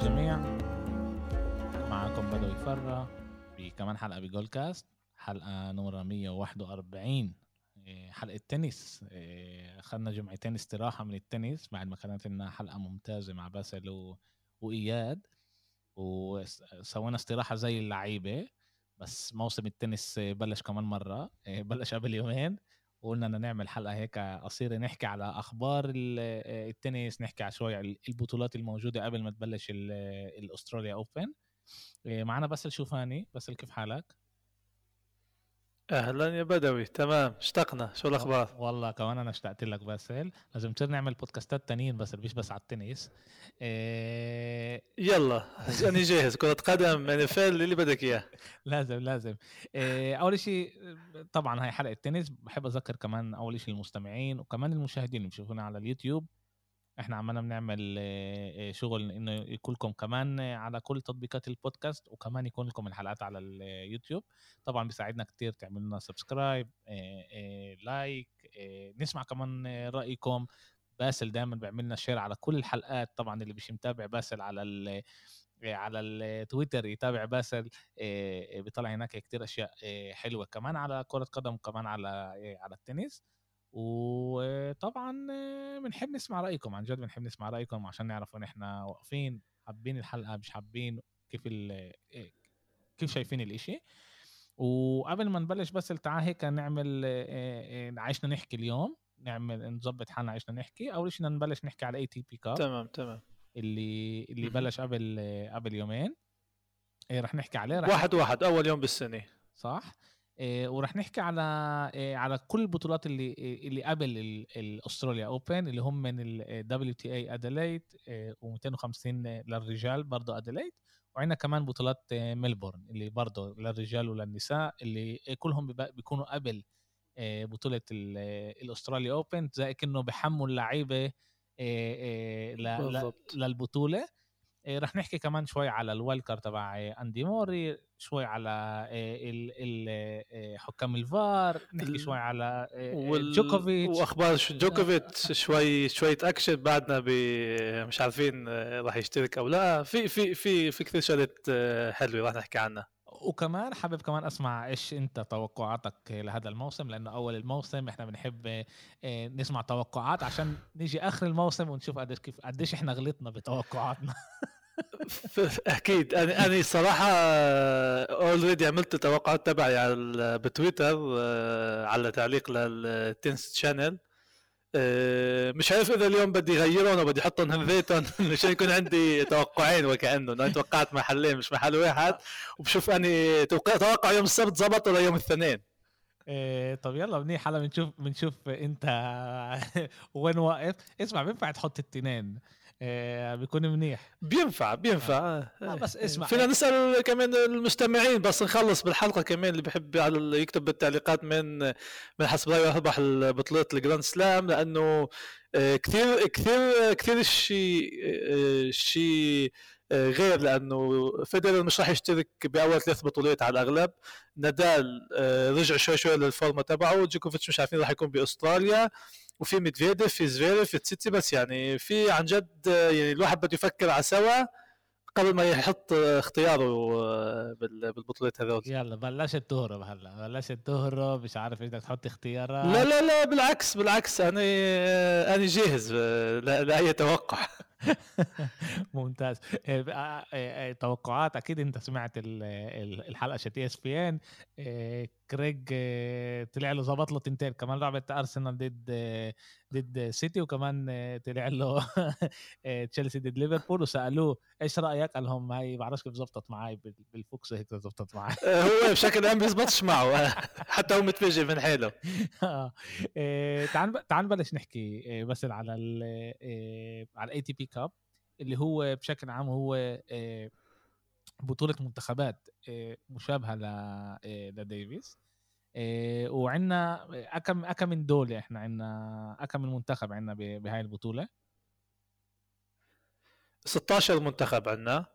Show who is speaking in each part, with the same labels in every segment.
Speaker 1: للجميع معكم بدوي فرة بكمان حلقة بجول كاست حلقة نمرة 141 إيه، حلقة تنس. إيه، أخذنا جمعتين استراحة من التنس بعد ما كانت لنا حلقة ممتازة مع باسل و... وإياد. وسوينا استراحة زي اللعيبة بس موسم التنس بلش كمان مرة. إيه، بلش قبل يومين. وقلنا بدنا نعمل حلقة هيك قصيرة نحكي على أخبار التنس نحكي على شوي البطولات الموجودة قبل ما تبلش ال Australia Open معنا باسل شوفاني. باسل كيف حالك؟
Speaker 2: أهلا يا بدوي. تمام. اشتقنا. شو الأخبار؟
Speaker 1: والله كمان أنا اشتقت لك باسل لازم تصير نعمل بودكاستات تانيين بس مش بس على التنس.
Speaker 2: إيه... يلا أنا جاهز. كرة قدم ان اللي بدك إياه.
Speaker 1: لازم لازم. إيه أول شيء طبعا هاي حلقة تنس بحب أذكر كمان أول شيء المستمعين وكمان المشاهدين اللي بيشوفونا على اليوتيوب. إحنا عمالنا بنعمل شغل إنه يكون لكم كمان على كل تطبيقات البودكاست وكمان يكون لكم الحلقات على اليوتيوب طبعا بيساعدنا كتير تعملوا لنا subscribe like نسمع كمان رأيكم. باسل دائما بيعمل لنا share على كل الحلقات. طبعا اللي مش متابع باسل على ال على التويتر يتابع باسل. بيطلع هناك كتير أشياء حلوة كمان على كرة قدم وكمان على على التنس. وطبعا بنحب نسمع رأيكم عن جد بنحب نسمع رأيكم عشان نعرف وين إحنا واقفين حابين الحلقة مش حابين كيف إيه، كيف شايفين الإشي. وقبل ما نبلش بس تعال هيك نعمل عايشنا نحكي اليوم نعمل نظبط حالنا عايشنا نحكي. أول شيء نبلش نحكي على ATP Cup
Speaker 2: تمام تمام.
Speaker 1: اللي اللي بلش قبل قبل يومين. إيه رح نحكي عليه
Speaker 2: رح واحد واحد أول يوم بالسنة.
Speaker 1: صح؟ ورح نحكي على إيه على كل البطولات اللي اللي قبل ال Australia Open اللي هم من ال WTA اديلايد و250 للرجال برضه اديلايد وعندنا كمان بطولات ملبورن اللي برضه للرجال وللنساء اللي كلهم بيكونوا قبل بطولة ال Australia Open زي كأنه بحموا اللعيبة إيه، للبطولة. رح نحكي كمان شوي على ال wild card تبع أندي موري شوي على إيه، حكام الفار نحكي شوي على جوكوفيتش.
Speaker 2: وأخبار جوكوفيتش شوي شوية أكشن بعدنا مش عارفين راح يشترك أو لا. في في في في كثير شغلات حلوة راح نحكي عنها.
Speaker 1: وكمان حابب كمان أسمع إيش أنت توقعاتك لهذا الموسم لأنه أول الموسم إحنا بنحب آه، نسمع توقعات عشان نيجي آخر الموسم ونشوف قديش كيف قديش إحنا غلطنا بتوقعاتنا.
Speaker 2: أكيد. أنا أنا صراحة already عملت التوقعات تبعي على بتويتر آه، على تعليق ل Tennis Channel آه، مش عارف إذا اليوم بدي اغيرهم أو بدي أحطهم هن ذاتهم عشان يكون عندي توقعين وكانه أنا توقعت محلين مش محل واحد. وبشوف أني توقع يوم السبت زبط ولا يوم الاثنين.
Speaker 1: إيه طب يلا منيح. هلا بنشوف بنشوف إنت وين واقف. اسمع بينفع تحط التنين. إيه بيكون منيح.
Speaker 2: بينفع بينفع. آه.
Speaker 1: آه. بس اسمع.
Speaker 2: فينا نسأل كمان المستمعين بس نخلص بالحلقة كمان اللي بحب على يكتب بالتعليقات من من حسب رأيه يربح بطوله ال Grand Slam لأنه آه، كثير كثير كثير شيء آه، شيء غير لأنه فيدرر مش راح يشترك بأول ثلاث بطولات على الأغلب. نادال رجع شوي شوي لل form ة تبعه. جوكوفيتش مش عارفين راح يكون بأستراليا. وفي ميدفيديف في زفيرف في تسيتسيباس بس يعني في عن جد يعني الواحد بده يفكر على سوى قبل ما يحط اختياره بالبطولات هذول.
Speaker 1: يلا بلشت تهرب هلا بلشت تهرب مش عارف بدك تحط اختيارات.
Speaker 2: لا لا لا بالعكس بالعكس أنا أنا جاهز لأي توقع.
Speaker 1: ممتاز. آه، آه، آه، توقعات أكيد أنت سمعت الحلقة تاعت ESPN. Craig طلع له ظبط له تنتين. كمان لعبه أرسنال ضد ضد سيتي وكمان طلع له تشيلسي ضد ليفربول. وسألوه إيش رأيك؟ قال لهم هاي بعرفش كيف زبطت معي بال Fox هيك زبطت معي
Speaker 2: هو بشكل عام بيزبطش معه. حتى هو متفاجئ من حاله.
Speaker 1: تعال تعال نبلش نحكي بس على ال على ال ATP Cup اللي هو بشكل عام هو آه، بطولة منتخبات آه، مشابهة لديفيس آه، وعندنا أكم أكم من دولة إحنا عندنا أكم من منتخب عندنا بهاي البطولة؟
Speaker 2: 16 منتخب عندنا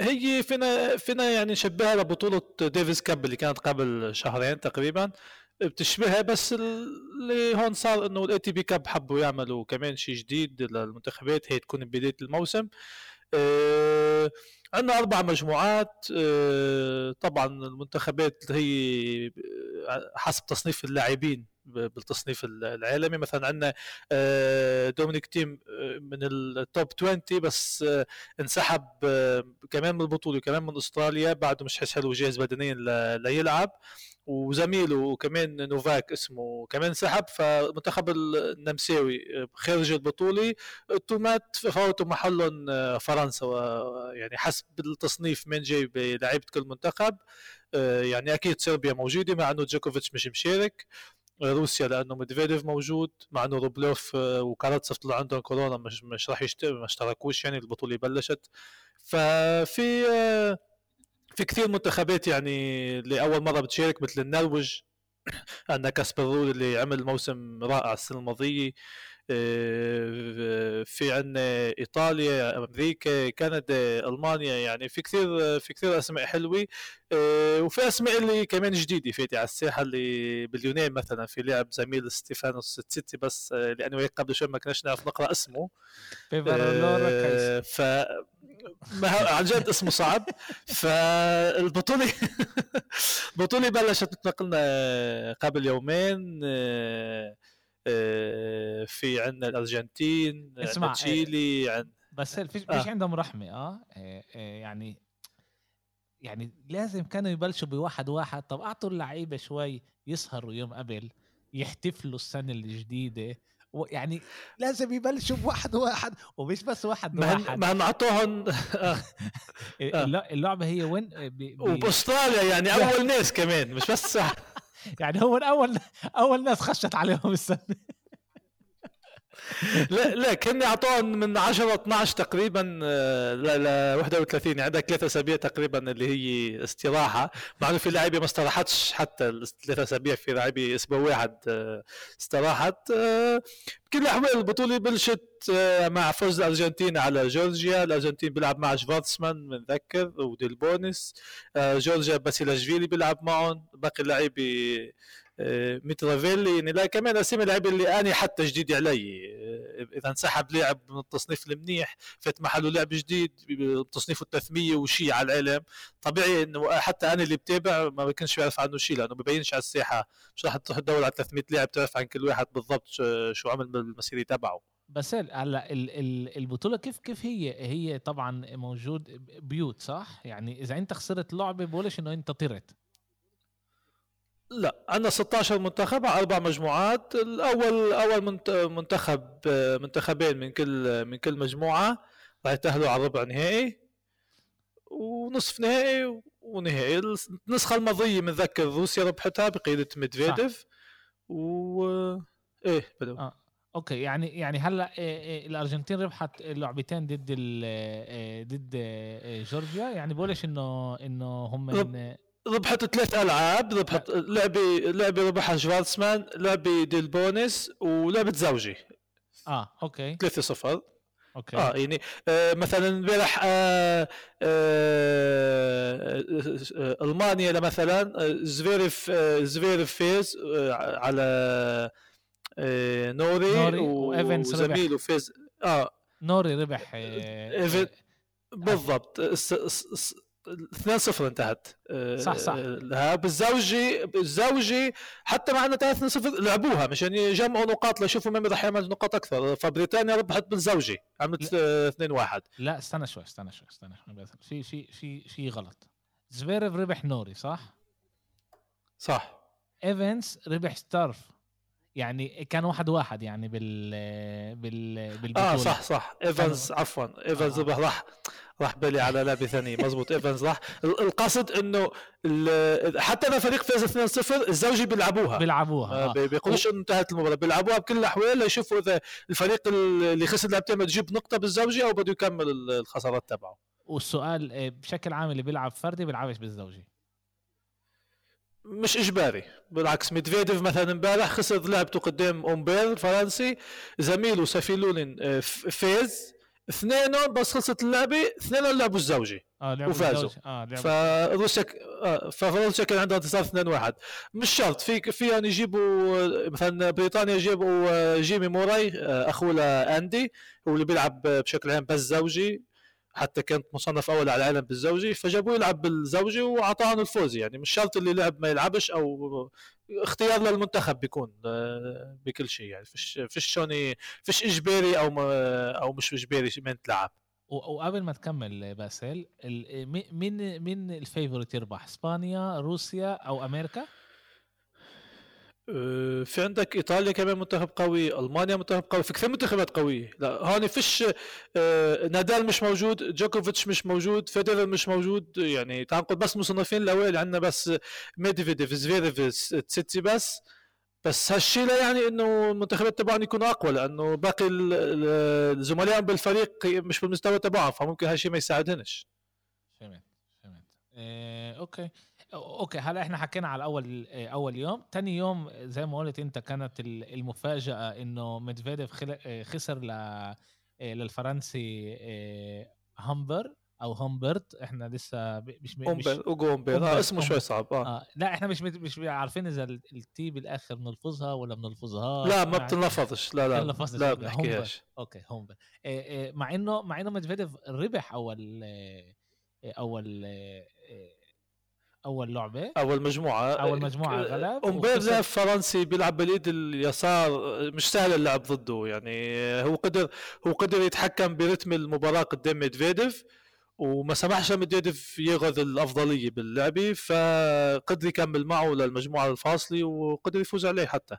Speaker 2: هي فينا فينا يعني نشبهها لبطولة Davis Cup اللي كانت قبل شهرين تقريبا. بتشبهها بس اللي هون صار إنه ال ATP Cup حبوا يعملوا كمان شيء جديد للمنتخبات هي تكون بداية الموسم. آه عندنا أربع مجموعات. آه طبعا المنتخبات هي حسب تصنيف اللاعبين بالتصنيف العالمي. مثلا عندنا آه، دومينيك تيم آه، من ال top 20 بس آه، انسحب كمان من البطولة وكمان من أستراليا بعده مش حاس حاله جاهز بدنيا ليلعب. وزميله كمان نوفاك اسمه كمان سحب فمنتخب النمساوي خارج البطولة. أوتوماتيكيا فوتوا محلهم فرنسا يعني حسب التصنيف من جاي بلعيبة كل منتخب. يعني أكيد صربيا موجودة مع إنه جوكوفيتش مش مشارك. روسيا لأنه ميدفيديف موجود مع إنه روبلوف آه، وكاراتسف طلع عندهم كورونا مش مش راح يشترك ما اشتركوش يعني البطولة بلشت. ففي آه، في كثير منتخبات يعني لاول مرة بتشارك مثل النرويج عندنا كاسبر رول اللي عمل موسم رائع السنة الماضية آه، في عندنا إيطاليا أمريكا كندا ألمانيا يعني في كثير في كثير أسماء حلوة آه، وفي أسماء اللي كمان جديدة فاتي على الساحة اللي باليونان مثلا في لاعب زميل ستيفانوس تسيتي بس آه، لأنه قبل شوي ما كناش نعرف نقرأ اسمه ف عن جد اسمه صعب. فالبطوله البطوله بلشت مثل ما قلنا قبل يومين آه، في عندنا الأرجنتين اسمع تشيلي
Speaker 1: عن بس فيش آه. عندهم رحمة آه, آه، يعني يعني لازم كانوا يبلشوا بواحد واحد. طب أعطوا اللعيبة شوي يسهروا يوم قبل يحتفلوا السنة الجديدة. يعني لازم يبلشوا بواحد واحد ومش بس واحد
Speaker 2: ما واحد. ما اعطوهم
Speaker 1: اللعبة هي وين؟
Speaker 2: وباستراليا يعني أول ناس كمان مش بس
Speaker 1: يعني هو اول أول ناس خشت عليهم السنة.
Speaker 2: لا لا كان اعطوهم من 10 12 تقريبا ل 31 يعني عندك ثلاث أسابيع تقريبا اللي هي استراحة. مع انه في لاعبيه ما استراحتش حتى الثلاث أسابيع في لاعبيه أسبوع واحد آه، استراحت. آه، بكل الأحوال البطولة بلشت آه، مع فوز الأرجنتين على جورجيا. الأرجنتين بيلعب مع شفارتسمان بنذكر وديلبونيس جورجيا باسيلاجفيلي بيلعب معهم. باقي اللعيبة ميتريفيلي يعني لا كمان أسامي لعيبه اللي اني حتى جديد علي. إذا انسحب لاعب من التصنيف المنيح فات محله لاعب جديد بتصنيفه ال 300 وشيء على العالم طبيعي إنه حتى أنا اللي بتابع ما بكونش بعرف عنه شيء لأنه ببينش على الساحة. مش راح تروح تدور على 300 لاعب تعرف عن كل واحد بالضبط شو عمل بالمسيره تبعه.
Speaker 1: بس هلا البطولة كيف كيف هي؟ هي طبعا موجود بيوت صح؟ يعني إذا أنت خسرت لعبة بقولش إنه أنت طرت.
Speaker 2: لا عندنا 16 منتخب على أربع مجموعات. الأول أول منتخب منتخبين من كل من كل مجموعة راح يتأهلوا على ربع نهائي ونصف نهائي ونهائي. النسخة الماضية بنذكر روسيا ربحتها بقيادة ميدفيديف و إيه
Speaker 1: بدو آه. أوكي يعني يعني هلأ إيه إيه الأرجنتين ربحت لعبتين ضد ضد جورجيا. يعني بقولش إنه إنه هم
Speaker 2: رب... ربحت ثلاث ألعاب ربحت لعبة لعبة ربحها شوارتسمان لعبة ديلبونيس ولعبة زوجي.
Speaker 1: آه أوكي.
Speaker 2: 3 0 أوكي. آه يعني آه مثلا امبارح آه آه آه المانيا مثلا آه، زفيرف آه زفيرف فاز آه على آه نوري, نوري وايفنس وزميله فاز. آه.
Speaker 1: نوري ربح آه
Speaker 2: بالضبط. 2 0 انتهت.
Speaker 1: صح صح.
Speaker 2: لها بالزوجي بالزوجي حتى مع انه 3 0 لعبوها مشان يجمعوا نقاط ليشوفوا مين راح يعمل نقاط أكثر. فبريطانيا ربحت بالزوجي عملت 2 1
Speaker 1: لا استنى شوي استنى شوي استنى شوي في في في في غلط. زفيرف ربح نوري صح؟
Speaker 2: صح.
Speaker 1: ايفنس ربح ستروف. يعني كان واحد واحد يعني بال بال
Speaker 2: بالبطولة. آه صح صح. إيفنز عفوا. إيفنز آه. راح. راح بالي على لعبة ثانية. مزبوط. إيفنز راح. القصد إنه حتى اذا فريق فاز 2-0 الزوجي بيلعبوها.
Speaker 1: بيلعبوها.
Speaker 2: آه. بيقولوش إنه انتهت المباراة. بيلعبوها بكل الأحوال ليشوفوا إذا الفريق اللي خسر لعبتين بده نقطة بالزوجي أو بده يكمل الخسارات تبعه.
Speaker 1: والسؤال آه، بشكل عام اللي بيلعب فردي بيلعبش بالزوجي.
Speaker 2: مش إجباري. بالعكس ميدفيديف مثلا إمبارح خسر لعبته قدام اومبير الفرنسي زميله زميله سافيولين آه، فاز. اثنينهم بس خلصت اللعبة اثنينهم لعبوا الزوجي
Speaker 1: آه لعبوا
Speaker 2: وفازوا.
Speaker 1: آه
Speaker 2: فروسيا آه، فروسيا كان عندها انتصار 2-1 مش شرط في في يعني يجيبوا مثلا بريطانيا يجيبوا آه، جيمي موراي آه، أخوه لأندي هو اللي بيلعب بشكل عام بس زوجي. حتى كانت مصنف أول على العالم بالزوجي فجابوه يلعب بالزوجي وأعطاهم الفوز يعني. مش شرط اللي لعب ما يلعبش أو اختيار للمنتخب بيكون آه، بكل شيء يعني. فيش فيش شوني فيش إجباري أو ما أو مش إجباري من تلعب.
Speaker 1: وقبل ما تكمل باسل مين مين ال favorite يربح؟ إسبانيا روسيا أو
Speaker 2: أمريكا؟ في عندك إيطاليا كمان منتخب قوي ألمانيا منتخب قوي في كثير منتخبات قوية. لا هون فيش أه، نادال مش موجود جوكوفيتش مش موجود فيدرر مش موجود يعني تعال نقول بس مصنفين الاوائل عندنا بس ميدفيديف زفيريف تسيتسيباس. بس هالشيء لا يعني إنه المنتخبات تبعهم يكونوا أقوى لأنه باقي ال- ال- الزملاء بالفريق مش بالمستوى تبعهم فممكن هالشيء ما يساعدهنش.
Speaker 1: فهمت فهمت. إيه أوكي. أوكي هلا إحنا حكينا على اول إيه، أول يوم. تاني يوم زي ما قلت أنت كانت ال- المفاجأة إنه ميدفيديف إيه، خسر ل إيه، للفرنسي همبر أو همبرت إحنا لسه مش أومبر،
Speaker 2: آه اسمه شوي. صعب. آه.
Speaker 1: آه لا إحنا مش مش عارفين إذا ال- ال T بالاخر بنلفظها ولا بنلفظها.
Speaker 2: لا ما بتنلفظش. لا لا. لا
Speaker 1: هم-
Speaker 2: بنحكيهاش.
Speaker 1: أوكي هم إيه إيه مع إنه مع إنه ميدفيديف ربح أول إيه أول إيه أول لعبة.
Speaker 2: أول مجموعة.
Speaker 1: أول مجموعة
Speaker 2: ك-
Speaker 1: غلب أومبير.
Speaker 2: لاعب فرنسي بيلعب باليد اليسار مش سهل اللعب ضده يعني هو قدر هو قدر يتحكم برتم المباراة قدام ميدفيديف وما سمحش لميدفيديف ياخذ الأفضلية باللعبة فقدر يكمل معه للمجموعة الفاصلة وقدر يفوز عليه حتى.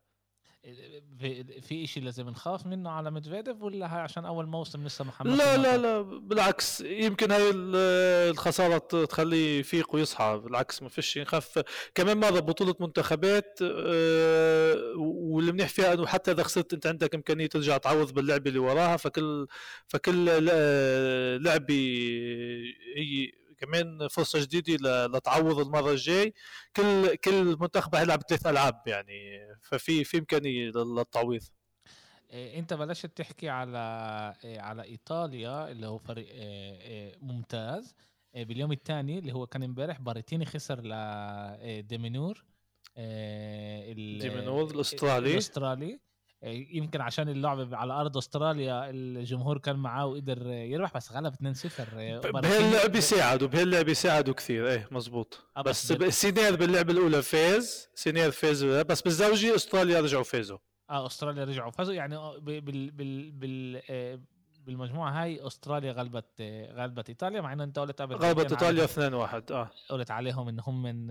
Speaker 1: في في شيء لازم نخاف منه على ميدفيديف ولا هاي عشان أول موسم لسه محمد
Speaker 2: لا لا لا بالعكس يمكن هاي ال- الخسارة تخليه يفيق ويصحى بالعكس ما فيش نخاف كمان مره بطولة منتخبات آه، واللي منيح فيها إنه حتى إذا خسرت أنت عندك إمكانية ترجع تعوض باللعبة اللي وراها فكل فكل ل- لعبة هي كمان فرصة جديدة لتعوض المرة الجاي. كل كل منتخب حيلعب ثلاث ألعاب يعني ففي في إمكانية لل- للتعويض.
Speaker 1: إيه إنت بلشت تحكي على إيه على إيطاليا اللي هو فريق إيه ممتاز. باليوم الثاني اللي هو كان امبارح بيريتيني خسر ل إيه ديمينور.
Speaker 2: الأسترالي.
Speaker 1: إيه يمكن عشان اللعبه على أرض أستراليا الجمهور كان معاه وقدر يربح بس غلب 2-0 إيه، بيريتيني.
Speaker 2: بهاللعب يساعدوا بهاللعب يساعدوا كثير. إيه مزبوط.
Speaker 1: آه،
Speaker 2: بس سينير باللعبة الأولى فاز سينير فاز بس بالزوجي أستراليا رجعوا فازوا.
Speaker 1: آه أستراليا رجعوا فازوا. يعني آه، بال بال بال آه، بالمجموعة هاي أستراليا غلبت غلبت إيطاليا مع إنه أنت قلت قبل
Speaker 2: غلبت إيطاليا
Speaker 1: على-
Speaker 2: 2 1 آه.
Speaker 1: قلت عليهم إن هم من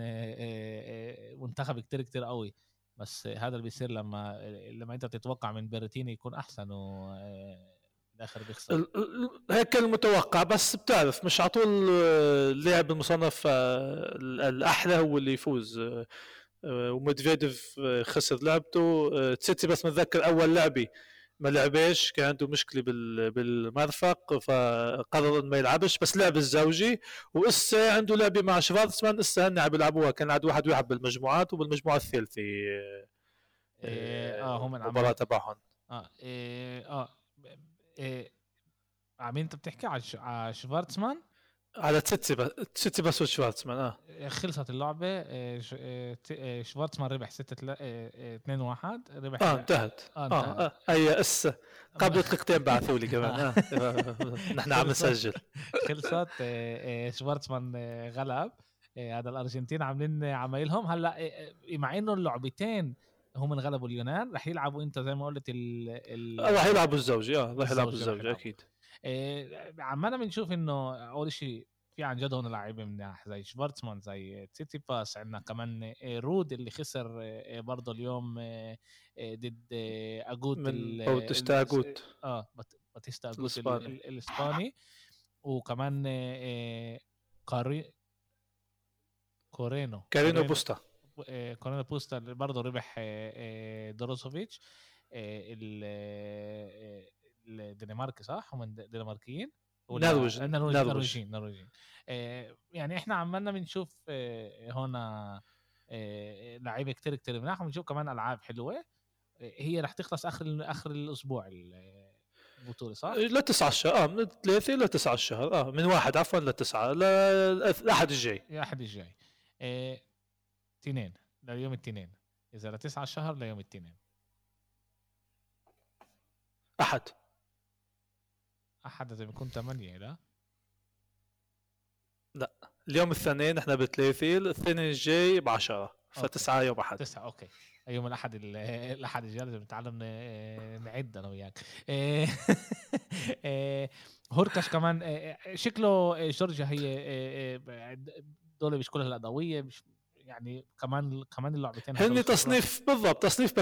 Speaker 1: منتخب كتير كتير قوي. بس هذا اللي بيصير لما لما انت تتوقع من بيرتيني يكون احسن و آه، بالاخر بيخسر.
Speaker 2: هيك المتوقع بس بتعرف مش على طول آه، اللاعب المصنف آه، ال- الأحلى هو اللي يفوز. وميدفيديف خسر لعبته. تسيتي بس متذكر أول لعبة. ما لعبش كان عنده مشكلة بال- بالمرفق فقرر إنه ما يلعبش بس لعب الزوجي. وإسا عنده لعبة مع شفارتسمان إسا هن عم بيلعبوها كان عاد واحد واحد بالمجموعات وبالمجموعة الثالثة آه،
Speaker 1: آه، آه هم
Speaker 2: المباراة تبعهم.
Speaker 1: آه إيه، آه إيه، عم أنت بتحكي على شفارتسمان
Speaker 2: على تسيتي بس تسيتي بس وشفارتسمان آه
Speaker 1: خلصت اللعبة ش- إيه، ت- إيه، شفارتسمان ربح 6 2 1 ربح
Speaker 2: آه انتهت
Speaker 1: آه، آه.
Speaker 2: آه. هي اسا قبل دقيقتين بعثوا لي كمان آه. نحن عم نسجل
Speaker 1: خلصت إيه، غلب هذا الأرجنتين عاملين عمايلهم هلأ مع إنه اللعبتين هم انغلبوا اليونان رح يلعبوا انت زي ما قلت ال ال
Speaker 2: آه، راح يلعبوا الزوجي آه راح يلعبوا
Speaker 1: الزوجي. أكيد عمالنا بنشوف إنه أول شيء في عن جد هون لعيبة مناح زي شفارتسمان زي تسيتسيباس عندنا كمان إيه، رود اللي خسر إيه، برضه اليوم ضد أجوت
Speaker 2: من
Speaker 1: ال-
Speaker 2: أجوت
Speaker 1: آه بات- باتيستا أجوت
Speaker 2: الإسباني.
Speaker 1: وكمان كاري كورينو
Speaker 2: كارينيو بوستا.
Speaker 1: آه، كارينيو بوستا اللي برضه ربح آه، آه، دروسوفيتش آه، آه، الدنمارك صح؟ هم دنماركيين؟ ولا-
Speaker 2: نرويج-
Speaker 1: آه، نرويج
Speaker 2: نرويج.
Speaker 1: نرويجيين نرويجيين. آه، يعني إحنا عمالنا بنشوف آه، هنا آه، لعيبة كتير كتير مناح وبنشوف كمان ألعاب حلوة. آه، هي رح تخلص آخر آخر الأسبوع ال- البطولة صح؟
Speaker 2: لتسعة الشهر آه من ثلاثة لتسعة الشهر. آه من واحد عفوا لتسعة. لأحد الجاي.
Speaker 1: الأحد الجاي. إيه... تنين. ليوم التنين. إذا لتسعة الشهر ليوم التنين.
Speaker 2: أحد.
Speaker 1: أحد إذا بيكون ثمانية لا؟
Speaker 2: لا. اليوم الاثنين إحنا بثلاثة الاثنين الجاي بعشرة فتسعة يوم أحد.
Speaker 1: تسعة أوكي. يوم الأحد الأحد الجاي لازم نتعلم نعد أنا وياك. إيه، إيه، هوركاش كمان شكله جورجيا هي دول مش كلها الأدوية مش يعني كمان كمان اللعبتين
Speaker 2: هن تصنيف بالضبط تصنيف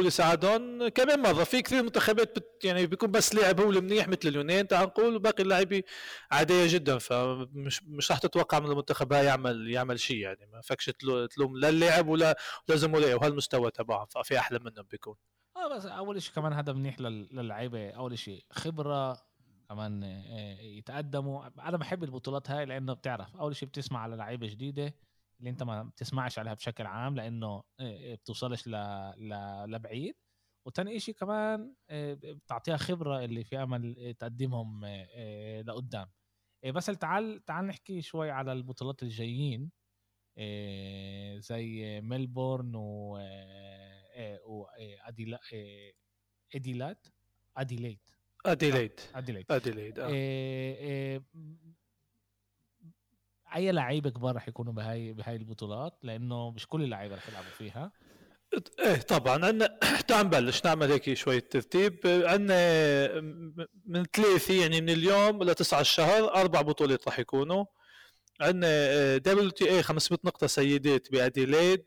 Speaker 2: اللي ساعدهم. كمان مرة في كثير منتخبات بت يعني بيكون بس لاعب هو المنيح مثل اليونان تعال نقول وباقي اللاعبين عادية جدا فمش مش راح تتوقع من المنتخب هاي يعمل يعمل شيء يعني. ما فكش تلوم لا اللاعب ولا لا زملائه وهالمستوى تبعهم ففي أحلى منهم بيكون.
Speaker 1: آه بس أول شيء كمان هذا منيح للعيبة. أول شيء خبرة كمان آه، يتقدموا. أنا بحب البطولات هاي لأنه بتعرف أول شيء بتسمع على لعيبة جديدة اللي انت ما بتسمعش عليها بشكل عام لأنه بتوصلش ل... ل... لبعيد. وتاني شيء كمان بتعطيها خبرة اللي في أمل تقدمهم لقدام. بس تعال تعال نحكي شوي على البطولات الجايين. زي ملبورن و واديلا أديليد
Speaker 2: أديليد.
Speaker 1: أديليد.
Speaker 2: أديليد.
Speaker 1: أي لعيبه كبار رح يكونوا بهاي بهاي البطولات؟ لأنه مش كل اللعيبة رح يلعبوا فيها.
Speaker 2: إيه طبعا. عندنا تعال نبلش. نعمل هيك شوية ترتيب. عندنا من ثلاثة يعني من اليوم لتسعة الشهر أربع بطولات رح يكونوا. عندنا WTA 500 نقطة سيدات بأديليد.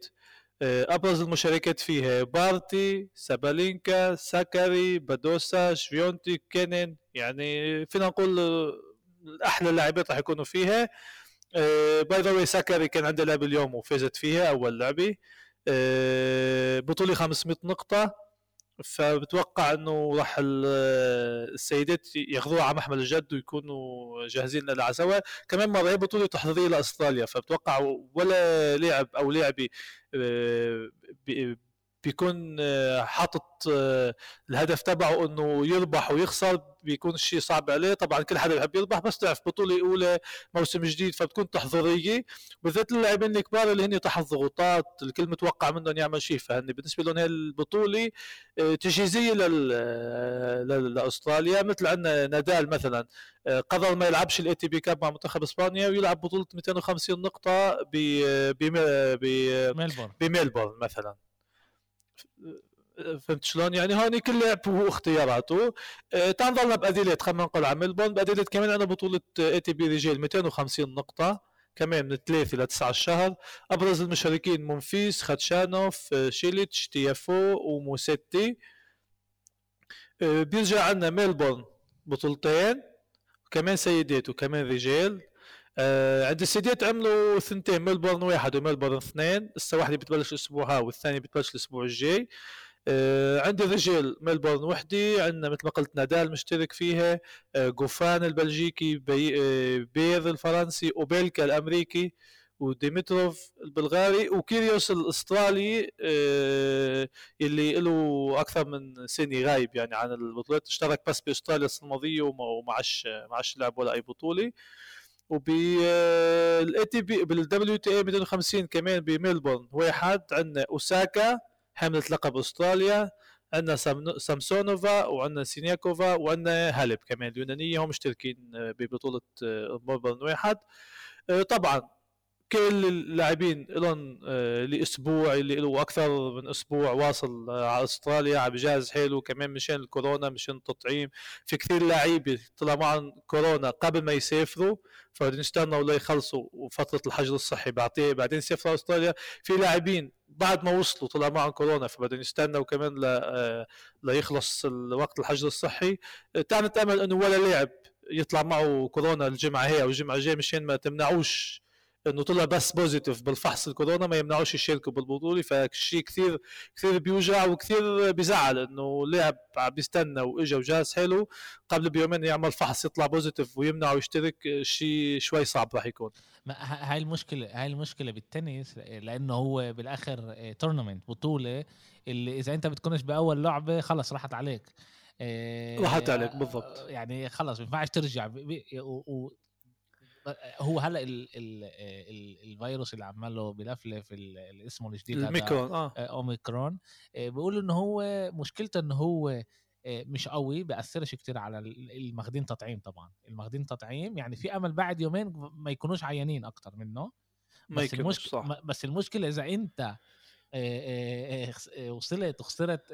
Speaker 2: آه، أبرز المشاركات فيها بارتي سابالينكا ساكاري بادوسا شفيونتي كينين يعني فينا نقول أحلى اللاعبات راح يكونوا فيها. by the way ساكاري كان عنده لعبه اليوم وفازت فيها أول لعبه آه، بطوله 500 نقطة. فبتوقع إنه راح السيدات ياخذوها على محمل الجد ويكونوا جاهزين لها سوا كمان مرة هي بطولة تحضيريه لأستراليا فبتوقع ولا لاعب أو لاعبه آه، بيكون آه، حاطط آه، الهدف تبعه إنه يربح ويخسر بيكون الشيء صعب عليه. طبعا كل حدا بيحب يربح بس تعرف بطولة أولى موسم جديد فبتكون تحضيرية بالذات اللاعبين الكبار اللي هن تحت ضغوطات الكل متوقع منهم يعمل شيء فهن بالنسبة لهم هي البطولة آه، تجهيزية لأستراليا. مثل عندنا نادال مثلا قرر ما يلعبش ال ATP Cup مع منتخب إسبانيا ويلعب بطولة 250 نقطة بميلبورن بميلبورن مثلا. فهمت شلون؟ يعني هون كل لاعب هو اختياراته. أه نضلنا بأديليد خلينا نقول على ميلبورن بأديليد كمان عندنا بطولة ATP رجال 250 نقطة. كمان من 3 ل 9 الشهر. أبرز المشاركين مونفيس خاتشانوف آه، شيليتش تيافو وموسيتي. أه بيرجع عندنا ميلبورن بطولتين. كمان سيدات وكمان رجال. آه عند السيدات عملوا ثنتين ميلبورن واحد وميلبورن اثنين هسه واحدة بتبلش الأسبوع ها والثانيه بتبلش الأسبوع الجاي. آه عندي الرجال ميلبورن واحد عندنا مثل ما قلت نادال مشترك فيها آه جوفان البلجيكي بي آه بير الفرنسي أوبيلكا الأمريكي وديمتروف البلغاري وكيريوس الأسترالي آه اللي له أكثر من سنة غايب يعني عن البطولات. اشترك بس بأستراليا السنة الماضية وما عادش ما عادش لعب ولا أي بطولة. وبال ATP بال WTA 250 كمان بميلبورن. واحد عندنا أوساكا حاملة لقب أستراليا عندنا سامسونوفا وعندنا سينياكوفا وعندنا هالب كمان اليونانية هم مشتركين ببطولة ميلبورن واحد. طبعا كل اللاعبين لهم آه، لأسبوع اللي له أكثر من أسبوع واصل على أستراليا عم بجهز حاله كمان مشان الكورونا مشان التطعيم. في كثير لعيبه طلع معهم كورونا قبل ما يسافروا فبدهم يستنوا ليخلصوا فترة الحجر الصحي. بعدين بعدين يسافروا أستراليا. في لاعبين بعد ما وصلوا طلع معهم كورونا فبدهم يستنوا كمان ل... آه، ليخلص الوقت الحجر الصحي. تعال نتأمل إنه ولا لاعب يطلع معه كورونا الجمعة هي أو الجمعة الجاية مشان ما تمنعوش إنه طلع بس positive بالفحص الكورونا ما يمنعوش يشاركوا بالبطولة فشيء كثير كثير بيوجع وكثير بيزعل إنه لاعب عم بيستنى وإجا وجاهز حاله قبل بيومين يعمل فحص يطلع positive ويمنعه يشترك شيء شوي صعب راح يكون.
Speaker 1: هاي المشكلة هاي المشكلة بالتنس لأنه هو بالآخر tournament بطولة اللي إذا أنت بتكونش بأول لعبة خلص راحت عليك.
Speaker 2: راحت عليك بالضبط.
Speaker 1: يعني خلص ما ينفعش ترجع هو هلا ال ال ال الفيروس اللي عماله بلفلف اللي اسمه الجديد
Speaker 2: أوميكرون آه.
Speaker 1: أوميكرون بيقولوا إنه هو مشكلته إنه هو مش قوي بأثرش كتير على الماخدين تطعيم طبعا. الماخدين تطعيم يعني في أمل بعد يومين ما يكونوش عيانين أكتر منه.
Speaker 2: بس
Speaker 1: المشكلة. بس المشكلة إذا أنت وصلت وخسرت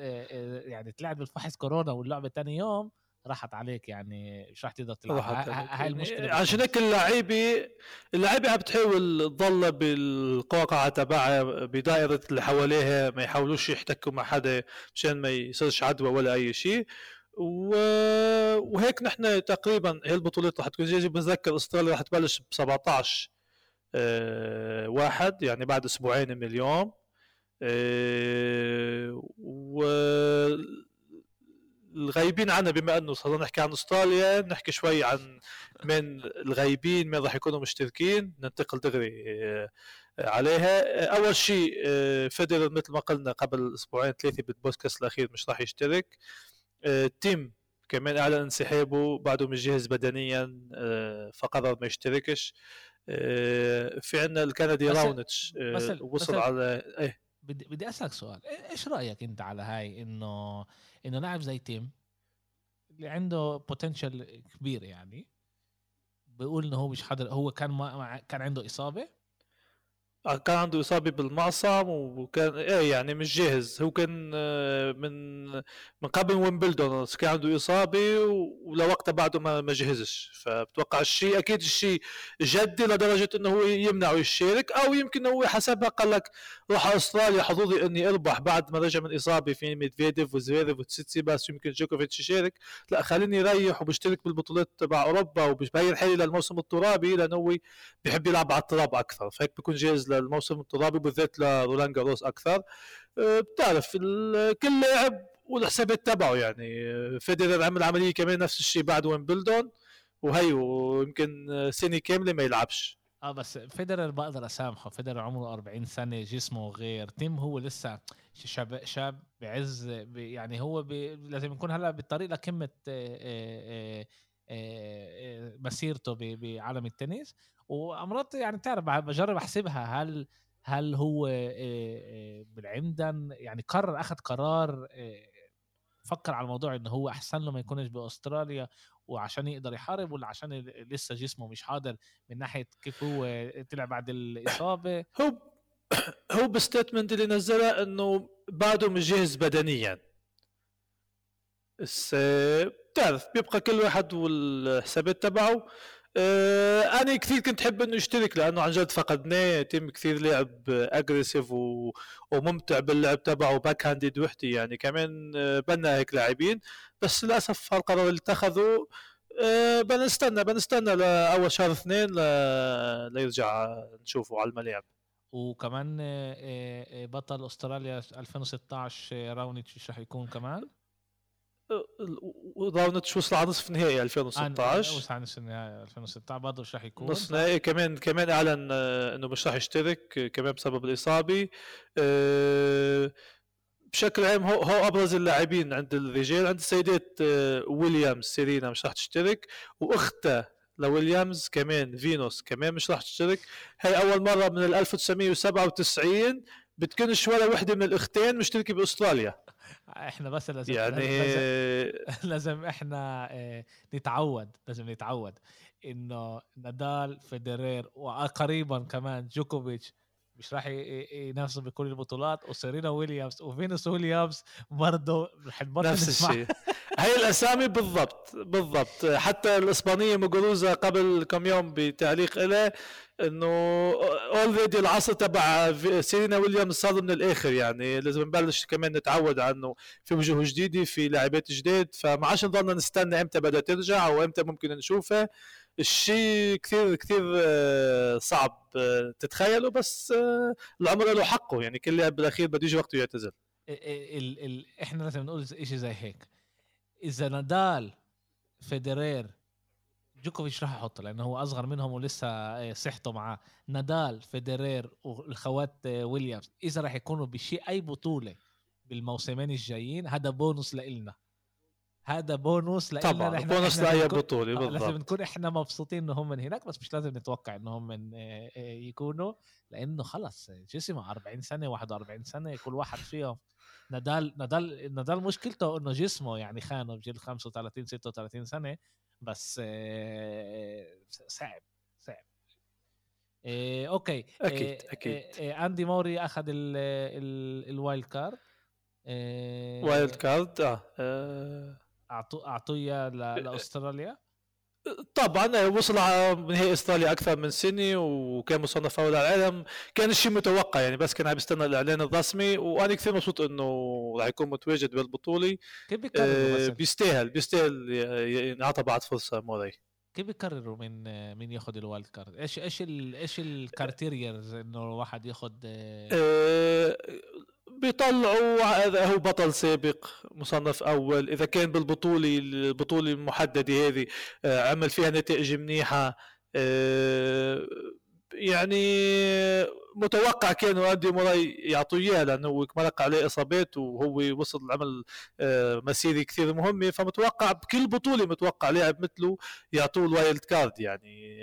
Speaker 1: يعني طلعت بالفحص كورونا واللعبة تاني يوم راحت عليك يعني مش راح تقدر تلعب؟
Speaker 2: هاي المشكلة عشان هيك اللعيبه اللعيبه عم بتحاول تضل بالقوقعة تبعها بدائره اللي حواليها ما يحاولوش يحتكوا مع حدا مشان ما يصيرش عدوى ولا أي شيء. و... وهيك نحن تقريبا هي البطولات رح تكون جاهزه بتذكر أستراليا رح تبلش ب 17 أه واحد يعني بعد أسبوعين من اليوم. أه و الغايبين عنا بما إنه صرنا نحكي عن أستراليا نحكي شوي عن من الغايبين من راح يكونوا مشتركين ننتقل دغري آه، عليها. أول شيء آه، فيدرر مثل ما قلنا قبل أسبوعين ثلاثة بالبودكاست الأخير مش راح يشترك. آه، تيم كمان اعلن انسحابه بعده مش جاهز بدنيا فقرر ما يشتركش. في عندنا الكندي راونيتش وصل على إيه.
Speaker 1: بدي بدي أسألك سؤال. إيش رأيك أنت على هاي انه إنه لاعب زي تيم اللي عنده potential كبير يعني بيقول إنه هو مش حاضر هو كان ما كان عنده إصابة
Speaker 2: كان عنده إصابة بالمعصم وكان إيه يعني مش جاهز. هو كان آه، من من قبل ويمبلدون كان عنده إصابة ولوقتها بعده ما ما جهزش. فبتوقع الشيء أكيد الشيء جدي لدرجة إنه هو يمنعه يشارك أو يمكن هو حسبها قال لك روح أستراليا حظوظي إني أربح بعد ما رجع من إصابة في ميدفيديف وزفيريف وتسيتسيباس بس يمكن جوكوفيتش يشارك. لا خليني أريح وبشترك بالبطولات تبع أوروبا وبيبين حاله للموسم الترابي لأنه هو بيحب يلعب على التراب أكثر فهيك بيكون جاهز للموسم الترابي بالذات لرولان غاروس أكثر. أه، بتعرف كل لاعب والحسابات تبعه يعني. فيدرر عمل عملية كمان نفس الشيء بعد ويمبلدون وهي ويمكن سنه كامله ما يلعبش.
Speaker 1: آه بس فيدرر بقدر أسامحه. فيدرر عمره 40 سنة جسمه غير. تيم هو لسه شاب شاب بعز يعني هو لازم يكون هلا بالطريق لقمة آه، آه، مسيرته بعالم التنس. وامرات يعني تعرف بجرب أحسبها. هل هل هو بالعمدن يعني قرر أخذ قرار فكر على الموضوع إنه هو أحسن له ما يكونش بأستراليا وعشان يقدر يحارب ولا عشان لسه جسمه مش حاضر من ناحية كيف هو طلع بعد الإصابة؟
Speaker 2: هو هو بال statement اللي نزلها إنه بعده مش جاهز بدنيا. بس بتعرف بيبقى كل واحد والحسابات تبعه. آه أنا كثير كنت حب إنه يشترك لأنه عن جد فقدناه تيم كثير لعب aggressive و... وممتع باللعب تبعه backhand وحدي يعني. كمان آه بنا هيك لاعبين بس للأسف هالقرار اللي اتخذه آه بنستنى بنستنى لأول شهر اثنين ل... ليرجع نشوفه على الملاعب.
Speaker 1: وكمان آه، آه، بطل أستراليا 2016 راونيتش رح يكون كمان؟
Speaker 2: راونيتش وصل على نصف نهائي 2016
Speaker 1: وصل على نصف نهائي 2016 برضه مش راح يكون.
Speaker 2: نصف نهائي. كمان كمان أعلن آه، إنه مش راح يشترك كمان بسبب الإصابة. آه، بشكل عام هو هو أبرز اللاعبين عند الرجال عند السيدات آه، ويليامز سيرينا مش راح تشترك واختها لويليامز كمان فينوس كمان مش راح تشترك. هي أول مرة من 1997 بتكونش ولا وحدة من الأختين مشتركة بأستراليا.
Speaker 1: إحنا بس لازم
Speaker 2: يعني
Speaker 1: لازم, لازم إحنا آه، نتعود لازم نتعود إنه نادال فيدرير وقريبا كمان جوكوفيتش مش راح ينافسوا بكل البطولات. وسيرينا ويليامز وفينوس ويليامز برضه
Speaker 2: رح نفس الشيء. هي الأسامي بالضبط بالضبط. حتى الإسبانية مقروزه قبل كم يوم بتعليق له إنه اولريدي العصر تبع سيرينا ويليامز صار من الآخر يعني. لازم نبلش كمان نتعود عنه. في وجوه جديدة في لاعبات جديد. فما عادش نضلنا نستنى إمتى بدها ترجع أو إمتى ممكن نشوفها الشيء كثير كثير آه، صعب آه، تتخيله بس آه، العمر له حقه. يعني كل لاعب بالأخير بده يجي وقته يعتزل.
Speaker 1: ال ال إحنا لازم نقول شيء زي هيك. إذا نادال فيدرير جوكوفيتش راح احطه لأنه هو أصغر منهم ولسه صحته معاه. نادال فيدرير والخوات ويليامز إذا راح يكونوا بشيء أي بطولة بالموسمين الجايين هذا بونص لإلنا. هذا بونوس
Speaker 2: لنا طبعا بونوس لاي بطولة
Speaker 1: آه، بالضبط. لازم نكون إحنا مبسوطين إنه هم من هناك بس مش لازم نتوقع إنهم من آه، آه، يكونوا لإنه خلص جسمه 40 سنة 41 سنة كل واحد فيهم. نادال نادال نادال مشكلته إنه جسمه يعني خانه بجيل 35 36 سنة بس صعب صعب. إيه
Speaker 2: okay. أكيد أكيد.
Speaker 1: إيه أندي موري أخذ ال wild card.
Speaker 2: إيه wild card آه
Speaker 1: اعطوه اعطوه لأستراليا؟
Speaker 2: طبعا وصل على نهائي أستراليا أكثر من سنة وكان مصنف اول على العالم. كان الشيء متوقع يعني بس كان عم يستنى الإعلان الرسمي وأنا كثير مبسوط إنه راح يكون متواجد بالبطولة.
Speaker 1: كيف
Speaker 2: آه بيستاهل بيستاهل ينعطى بعد فرصة موراي
Speaker 1: كيف بيقرروا من مين ياخذ ال wild card؟ إيش إيش إيش ال criterias إنه الواحد ياخذ
Speaker 2: آه, بيطلعوا اذا هو بطل سابق مصنف أول إذا كان بالبطولة البطولة المحددة هذه آه، عمل فيها نتائج منيحة آه، يعني متوقع كانوا أندي موراي يعطوا إياه لأنه هو مرق عليه إصابات وهو وصل عمل آه، مسيره كثير مهمه فمتوقع بكل بطولة متوقع لاعب مثله يعطوه ال wild card يعني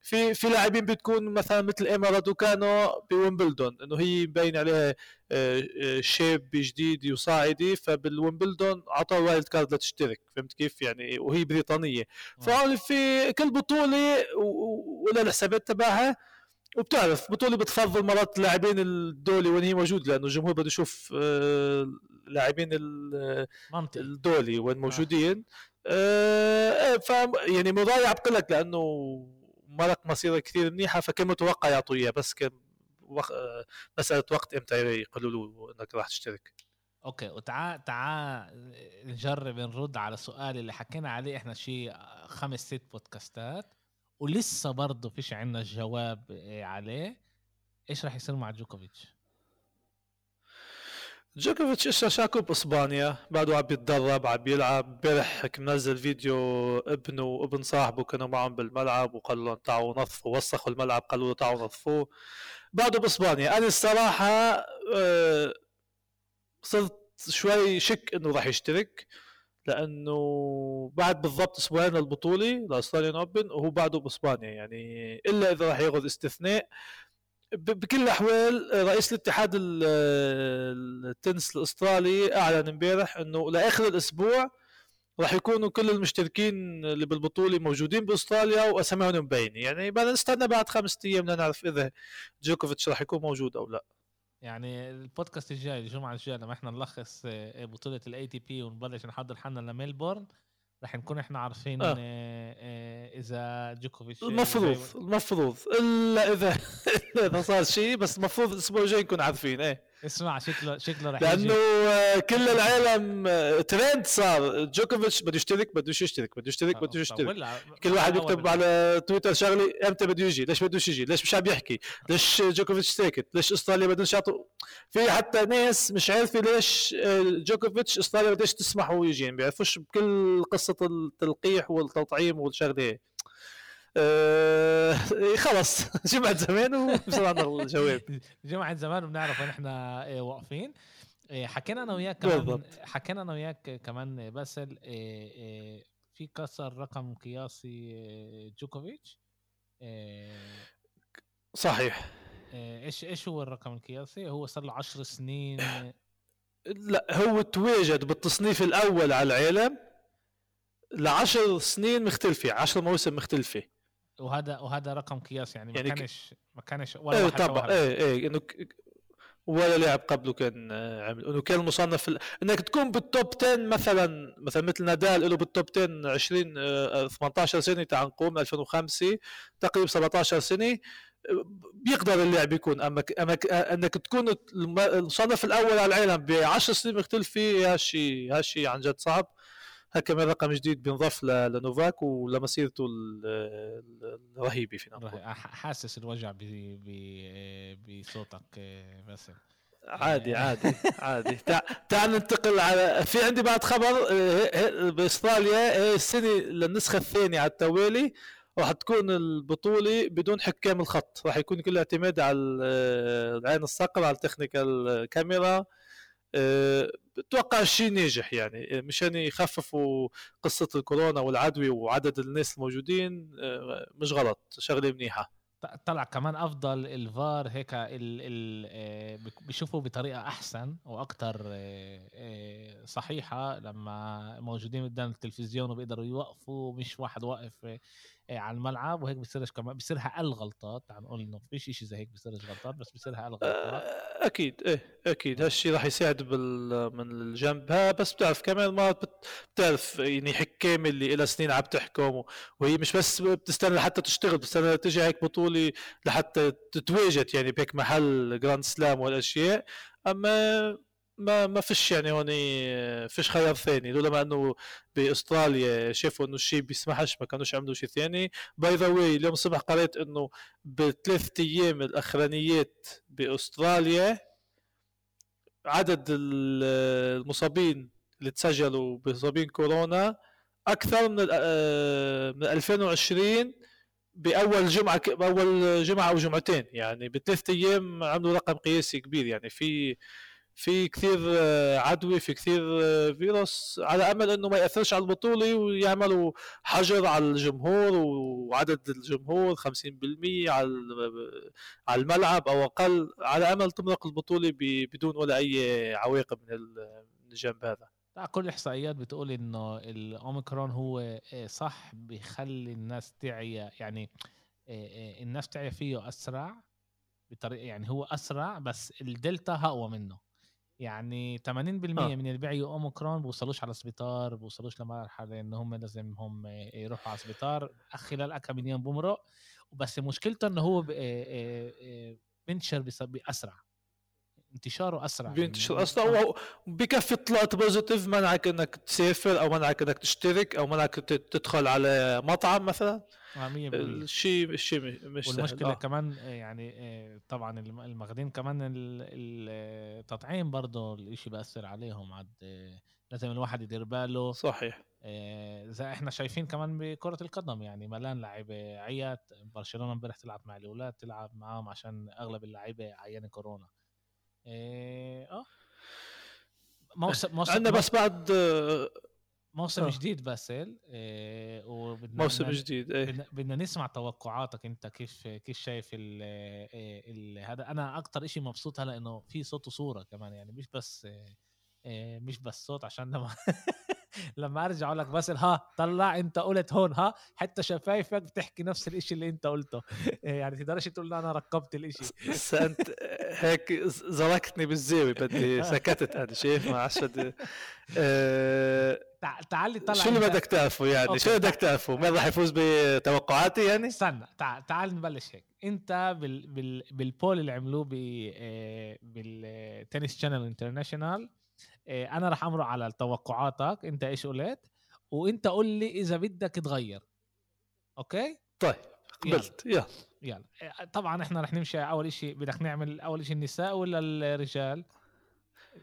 Speaker 2: في في لاعبين بتكون مثلا مثل إيما رادوكانو بويمبلدون إنه هي مبين عليها آه، آه، شيب جديد وصاعدي فبالويمبلدون اعطوه وايلد كارد لتشترك فهمت كيف؟ يعني وهي بريطانية. فهون في كل بطولة ولا الحسابات تبعها وبتعرف بطوله بتفضل مرات اللاعبين الدولي وين هي موجود لأنه الجمهور بده يشوف آه، لاعبين الدولي وين موجودين. آه ف يعني مضايع بقول لك لأنه مرق مسيره كثير منيحة فكان متوقع يعطوا اياه بس كان وق... مسألة وقت إمتى يقولوا له إنك راح تشترك.
Speaker 1: okay وتعال تعال نجرب نرد على السؤال اللي حكينا عليه إحنا شيء خمس ست بودكاستات. ولسه برضه فيش عندنا جواب عليه. إيش راح يصير مع جوكوفيتش؟
Speaker 2: جوكوفيتش إشا شاكو بإسبانيا؟ بعده عم بيتدرب عم بيلعب امبارح منزل فيديو ابنه وابن صاحبه كانوا معهم بالملعب وقال لهم تعالوا نظفوا وسخوا الملعب قالوا له تعالوا نظفوه. بعده بإسبانيا. أنا الصراحة آه، صرت شوي شك إنه راح يشترك. لأنه بعد بالضبط أسبوعين للبطوله لاستراليان أوبن وهو بعده بإسبانيا. يعني إلا إذا راح ياخذ استثناء. بكل الأحوال رئيس الاتحاد التنس الأسترالي أعلن امبارح إنه لآخر الأسبوع راح يكونوا كل المشتركين اللي بالبطولة موجودين بأستراليا وأساميهم مبينة. يعني بدنا نستنى بعد خمسة أيام لنعرف إذا جوكوفيتش راح يكون موجود أو لا.
Speaker 1: يعني البودكاست الجاي الجمعة الجاية لما إحنا نلخص بطولة ال ATP ونبلش نحضر حالنا لميلبورن رح نكون إحنا عارفين آه. آه إذا جوكوفيتش
Speaker 2: المفروض المفروض إلا إذا إذا صار شيء بس المفروض الأسبوع الجاي نكون عارفين إيه
Speaker 1: اسمع شكله شكله رح
Speaker 2: لأنه يجي. كل العالم ترند صار. جوكوفيتش بده يشترك بده يشترك؟ بده يشترك بده يشترك؟ كل واحد يكتب على تويتر شغلة إمتى بده يجي؟ ليش بده يجي؟ ليش مش عم يحكي؟ ليش جوكوفيتش ساكت؟ ليش إستراليا بدهم يعطوا في حتى ناس مش عارفة ليش جوكوفيتش إستراليا بدهش تسمح هو يجي ما بيعرفوش بكل قصة التلقيح والتطعيم والشغلة آه خلص جمعة زمان وبصراحة الجواب.
Speaker 1: جمعة زمان وبنعرف وين إحنا آه، واقفين. آه، حكينا أنا وياك كمان. بالضبط. حكينا أنا وياك كمان باسل آه، في كسر رقم قياسي جوكوفيتش.
Speaker 2: صحيح.
Speaker 1: إيش إيش هو الرقم القياسي؟ هو صار له 10 سنين.
Speaker 2: لا هو تواجد بالتصنيف الأول على العالم لعشر سنين مختلفة عشر مواسم مختلفة.
Speaker 1: وهذا وهذا رقم قياس يعني, يعني ما كانش ما كانش ولا إيه
Speaker 2: طبعا. إيه إيه إنه ولا لاعب قبله كان آه، عمل إنه كان مصنف ال... إنك تكون بال top 10 مثلا مثلا مثل نادال له بال top 10 20 18 سنة تاع نقوم 2005 تقريبا 17 سنة. بيقدر اللاعب يكون. أما أما إنك تكون المصنف الأول على العالم ب 10 سنين مختلفة هالشيء هالشيء عن جد صعب. كمان رقم جديد بينضاف لنوفاك ولمسيرته الرهيبة في
Speaker 1: نقول. حاسس الوجع بصوتك بس
Speaker 2: عادي عادي عادي. تعال ننتقل على في عندي بعد خبر بأستراليا السنة للنسخة الثانية على التوالي. راح تكون البطولة بدون حكام الخط. راح يكون كل اعتماد على العين الصقر على التكنيكال كاميرا. آه، بتوقع الشيء ناجح يعني آه، مشان يخففوا قصة الكورونا والعدوى وعدد الناس الموجودين مش غلط شغلة منيحة.
Speaker 1: طلع كمان أفضل الفار هيك ال ال آه، بيشوفوا بطريقة أحسن وأكثر آه، آه، صحيحة لما موجودين قدام التلفزيون وبيقدروا يوقفوا مش واحد واقف على الملعب وهيك بصيرش كمان بصيرها أقل غلطات تعال نقول إنه فيش شيء زي هيك بصيرش غلطات بس بصيرها أقل غلطات.
Speaker 2: أكيد إيه أكيد. هالشيء راح يساعد بال من الجنب. ها بس بتعرف كمان ما بتعرف يعني حكام اللي لها سنين عم تحكم وهي مش بس بتستنى لحتى تشتغل بتستنى تجي هيك بطولة لحتى تتواجد يعني بهيك محل جراند سلام والاشياء أما ما ما فيش يعني هون فيش خيار ثاني لولا ما إنه بإستراليا شافوا إنه الشيء بيسمحش ما كانوش عملوا شيء ثاني. by the way اليوم الصبح قريت إنه بثلاث أيام الأخرانيات بأستراليا عدد المصابين اللي تسجلوا بمصابين كورونا أكثر من آه، من 2020 بأول جمعة بأول جمعة أو جمعتين. يعني بثلاث أيام عملوا رقم قياسي كبير. يعني في في كثير آه، عدوى في كثير آه، فيروس على أمل إنه ما يأثرش على البطولة ويعملوا حجر على الجمهور وعدد الجمهور 50% على على الملعب أو أقل. على أمل تمرق البطولة بدون ولا أي عواقب من الجنب هذا.
Speaker 1: كل الاحصائيات بتقول إنه الأوميكرون هو آه، صح بيخلي الناس تعيا يعني الناس تعيا فيه أسرع بطريقة يعني هو أسرع بس الدلتا أقوى منه. يعني 80% آه. من اللي بيعيوا أوميكرون بوصلوش على السبيطار بوصلوش لمرحلة إن هم لازم هم يروحوا على السبيطار خلال كم من يوم بمرق بس مشكلته إنه هو بينتشر بأسرع. انتشاره أسرع
Speaker 2: بينتشر أسرع. وبكفي طلعت positive منعك إنك تسافر أو منعك إنك تشترك أو منعك تدخل على مطعم مثلا. الشيء الشيء مش
Speaker 1: والمشكلة سهل. آه. كمان يعني آه، طبعا الماخذين كمان التطعيم برضه الإشي بأثر عليهم عاد آه، لازم الواحد يدير باله.
Speaker 2: صحيح.
Speaker 1: زي إحنا شايفين كمان بكرة القدم يعني ملان لعيبة عيات برشلونة امبارح تلعب مع الأولاد تلعب معاهم عشان أغلب اللعيبة عيان كورونا. آه
Speaker 2: موسم موسم عندنا بس بعد
Speaker 1: موسم آه. جديد باسل إيه
Speaker 2: وبدنا موسم جديد
Speaker 1: إيه بدنا نسمع توقعاتك انت كيف كيف شايف ال ال هذا أنا أكثر شيء مبسوط هلأ إنه في صوت وصورة كمان يعني مش بس إيه مش بس صوت عشان لما لما ارجع أقول لك بس ها طلع انت قلت هون ها حتى شفايفك بتحكي نفس الإشي اللي انت قلته. يعني تقدرش تقول أنا ركبت
Speaker 2: الإشي. انت هيك زركتني بالزاوية بدي سكتت أنا شايف ما عادش
Speaker 1: أه تعال طلع
Speaker 2: شو اللي بدك تعرفه يعني؟ شو بدك تعرفه؟ مين راح يفوز بتوقعاتي يعني؟
Speaker 1: استنى تعال تعال نبلش هيك. انت بال بال بال poll اللي عملوه ب آه، بال Tennis Channel International أنا راح أمر على توقعاتك أنت إيش قلت؟ وأنت قول لي إذا بدك تغير. okay؟
Speaker 2: طيب قبلت يلا.
Speaker 1: يلا. طبعا إحنا رح نمشي أول شيء بدك نعمل أول شيء النساء ولا الرجال؟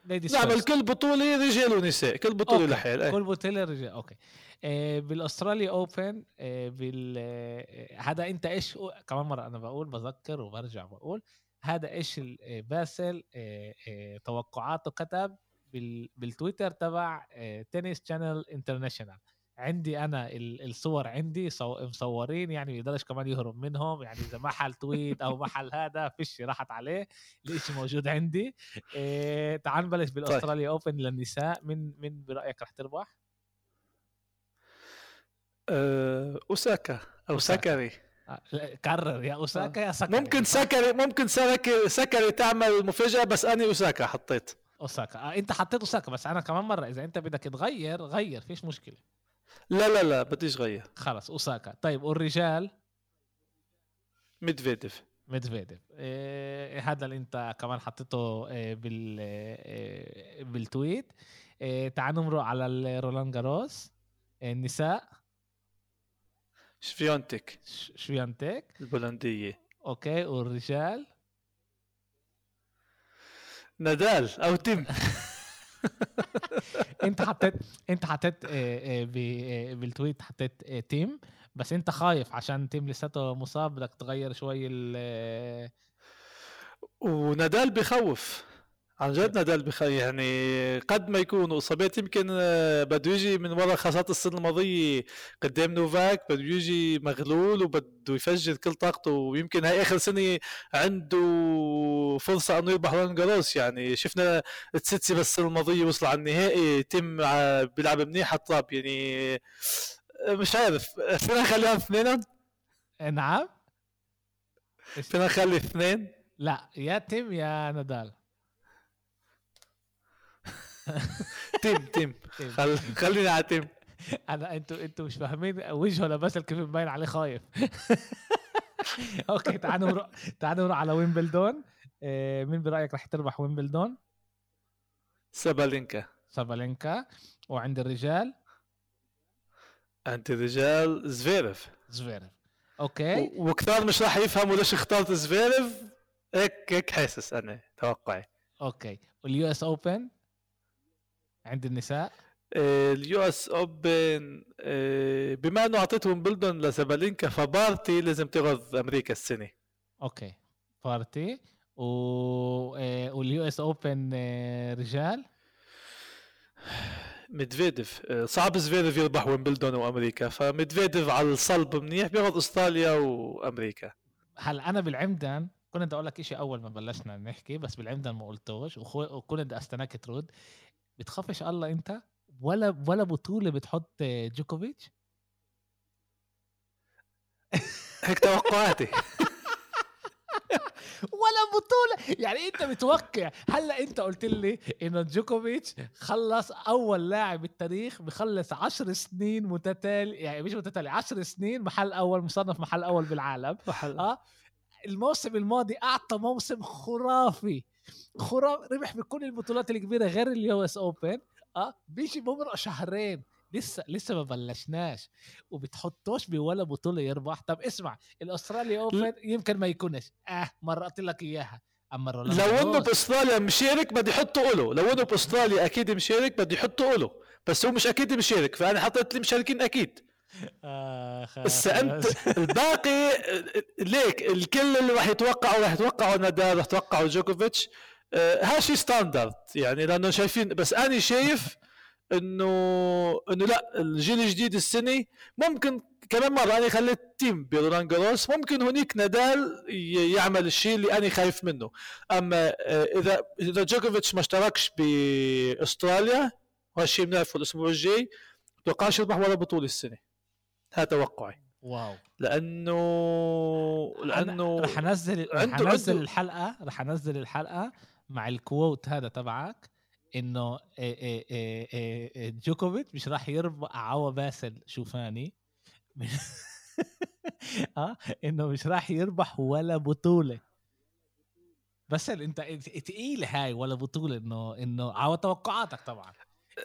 Speaker 2: نعمل كل بطولة رجال ونساء كل بطولة لحال
Speaker 1: إيه. كل بطولة رجال okay. آه بال Australia Open آه بال آه هذا أنت إيش كمان مرة أنا بقول بذكر وبرجع بقول هذا إيش باسل آه آه توقعاته كتب. بالتويتر تبع Tennis Channel International عندي أنا الصور عندي مصورين يعني بيقدرش كمان يهرب منهم. يعني إذا محل tweet أو محل هذا فيش راحت عليه. الإشي موجود عندي. إيه تعال نبلش بال Australia Open للنساء. من من برأيك رح تربح؟
Speaker 2: أه أوساكا أو سكاري
Speaker 1: آه، كرر. يا أوساكا يا
Speaker 2: سكاري ممكن سكاري ممكن سكاري سكاري تعمل مفاجأة بس أنا أوساكا حطيت.
Speaker 1: أوساكا. آه أنت حطيت أوساكا بس أنا كمان مرة إذا أنت بدك تغير غير فيش مشكلة.
Speaker 2: لا لا لا بديش غير.
Speaker 1: خلص أوساكا. طيب والرجال؟
Speaker 2: ميدفيديف.
Speaker 1: ميدفيديف. إيه هذا اللي أنت كمان حطيته إيه بال إيه بال tweet. إيه تعال نمرق على رولان جاروس. إيه النساء.
Speaker 2: شفيونتيك.
Speaker 1: شفيونتيك.
Speaker 2: البولندية.
Speaker 1: okay والرجال.
Speaker 2: نادال أو تيم.
Speaker 1: أنت حطيت أنت حطيت آه، آه، آه، بال tweet حطيت تيم بس أنت خايف عشان تيم لساته مصاب بدك تغير شوي ال
Speaker 2: ونادال بخوف. عن جد نادال بخ... يعني قد ما يكون إصابات يمكن آه، بده يجي من وراء خاصة السنة الماضية قدام نوفاك بده يجي مغلول وبده يفجر كل طاقته ويمكن هاي آخر سنة عنده فرصة إنه يربح رولان جاروس يعني شفنا تسيتسيباس السنة الماضية وصل على النهائي تم بيلعب منيح على الطاب يعني آه، مش عارف فينا نخليهم اثنين؟
Speaker 1: نعم.
Speaker 2: فينا نخلي اثنين؟
Speaker 1: لا يا تيم يا نادال.
Speaker 2: تيم تيم خل... خلينا على تيم.
Speaker 1: أنا أنتوا أنتوا مش فاهمين وجهه لبس كيف مبين عليه خايف. okay تعالوا نروح تعالوا نروح على ويمبلدون. إيه مين برأيك رح تربح ويمبلدون؟
Speaker 2: سابالينكا.
Speaker 1: سابالينكا. وعند الرجال؟
Speaker 2: عند الرجال زفيرف
Speaker 1: زفيرف أوكي.
Speaker 2: وكثار مش راح يفهموا ليش اخترت زفيرف هيك هيك حاسس أنا توقعي.
Speaker 1: okay. وال US Open؟ عند النساء؟
Speaker 2: آه، ال US Open آه، بما انه اعطيتهم ويمبلدون لسابالينكا فبارتي لازم تاخذ أمريكا السنة.
Speaker 1: أوكي بارتي. و... آه، وال US Open رجال؟
Speaker 2: ميدفيديف صعب زفيرف يربح ويمبلدون وأمريكا فميدفيديف على الصلب منيح بياخذ أستراليا وأمريكا.
Speaker 1: هلا أنا بالعمدان كنت بدي أقول لك شيء أول ما بلشنا نحكي بس بالعمدان ما قلتوش وكنت بدي أستناك ترد. بتخافش الله انت ولا ولا بطولة بتحط جوكوفيتش؟
Speaker 2: هيك توقعاتي.
Speaker 1: ولا بطولة. يعني انت متوقع. هلا انت قلت لي انه جوكوفيتش خلص أول لاعب بالتاريخ بخلص عشر سنين متتالي يعني مش متتالي عشر سنين محل أول مصنف محل أول بالعالم. محل. آه. الموسم الماضي أعطى موسم خرافي. خرافي ربح بكل البطولات الكبيرة غير ال US Open. آه بيجي بمرق شهرين. لسه لسه ما بلشناش. وبتحطوش بولا بطولة يربح. طب اسمع ال Australia Open يمكن ما يكونش. آه مرقت لك إياها.
Speaker 2: أما لو إنه باستراليا مشارك بدي يحطوا له لو إنه باستراليا أكيد مشارك بدي يحطوا له بس هو مش أكيد مشارك فأنا حطيت لي مشاركين أكيد. بس أنت الباقي ليك الكل اللي راح يتوقعوا راح يتوقعوا نادال راح يتوقعوا جوكوفيتش. آه هالشي standard يعني لأنه شايفين بس أنا شايف إنه إنه لا الجيل الجديد السنة ممكن كمان مرة أنا خليت تيم برولان جاروس ممكن هنيك نادال يعمل الشيء اللي أنا خايف منه. أما آه، إذا إذا جوكوفيتش ما اشتركش بأستراليا وهالشيء بنعرفه الأسبوع الجاي توقعش يربح ولا بطولة السنة. هذا توقعي.
Speaker 1: واو.
Speaker 2: لأنه لأنه
Speaker 1: رح أنزل رح أنزل الحلقة رح أنزل الحلقة مع ال quote هذا تبعك إنه جوكوفيتش مش راح يربح عوا باسل شوفاني. آه إنه مش راح يربح ولا بطولة. بس أنت تقيل هاي ولا بطولة انه إنه عوا توقعاتك طبعا.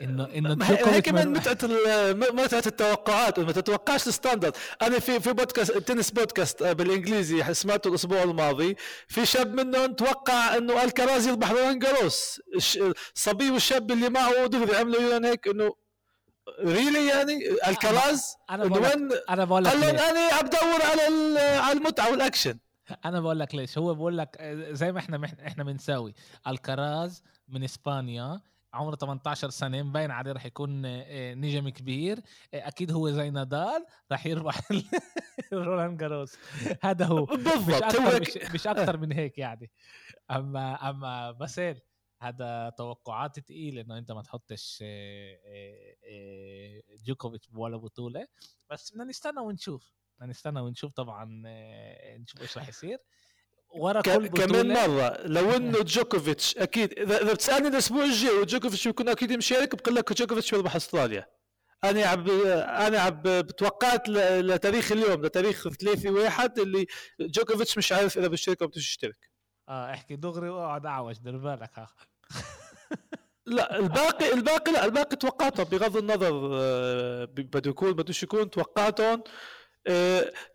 Speaker 2: انه انه هي كمان متعة متعة التوقعات ما تتوقعش ال standard. أنا في في بودكاست تنس بودكاست آه، بالإنجليزي سمعته الأسبوع الماضي. في شاب منهم توقع إنه الكراز يربح رولان جاروس الصبي والشاب اللي معه دغري عملوا يون هيك؟ إنه ريلي يعني؟ الكراز؟
Speaker 1: أنا بقول لك أنا بقول لك
Speaker 2: أنا بدور على على المتعة والأكشن.
Speaker 1: أنا بقول لك ليش. هو بقول لك آه، زي ما إحنا إحنا بنساوي. الكراز من إسبانيا عمره 18 سنة مبين عليه رح يكون آه، نجم كبير. آه، أكيد هو زي نادال رح يربح رولان جاروس. هذا هو. بالضبط مش أكثر مش, مش أكثر من هيك يعني. أما أما باسيل هذا توقعات ثقيله إنه أنت ما تحطش آه، جوكوفيتش ولا بطولة. بس بدنا نستنى ونشوف. بدنا نستنى ونشوف طبعا نشوف إيش راح يصير.
Speaker 2: ورا كل بطولة. كمان مرة لو إنه جوكوفيتش أكيد إذا إذا بتسألني الأسبوع الجاي وجوكوفيتش بيكون أكيد مشارك بقول لك جوكوفيتش بيربح استراليا أنا عب أنا عب بتوقعت لتاريخ اليوم لتاريخ 3 1 اللي جوكوفيتش مش عارف إذا بيشترك أو بدوش يشترك
Speaker 1: آه احكي دغري وأقعد أعوج دير بالك ها
Speaker 2: لا الباقي الباقي لا الباقي توقعتهم بغض النظر آه، بده يكون بدوش يكون توقعتهم. آه،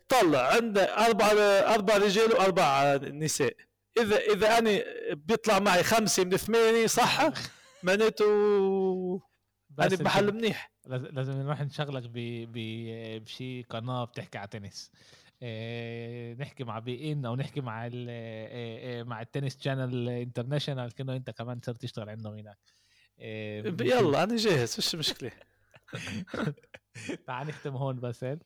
Speaker 2: طلع عندنا أربع أربع رجال واربع نساء. إذا إذا أنا بيطلع معي خمسة من ثمانية صح؟ معناته أنا بحل منيح.
Speaker 1: لازم نروح نشغلك بشي قناة بتحكي على تنس إيه نحكي مع beIN أو نحكي مع ال إيه مع ال Tennis Channel International كأنه أنت كمان صرت تشتغل عندهم هناك.
Speaker 2: إيه يلا أنا جاهز مش مشكلة.
Speaker 1: تعال نختم هون باسل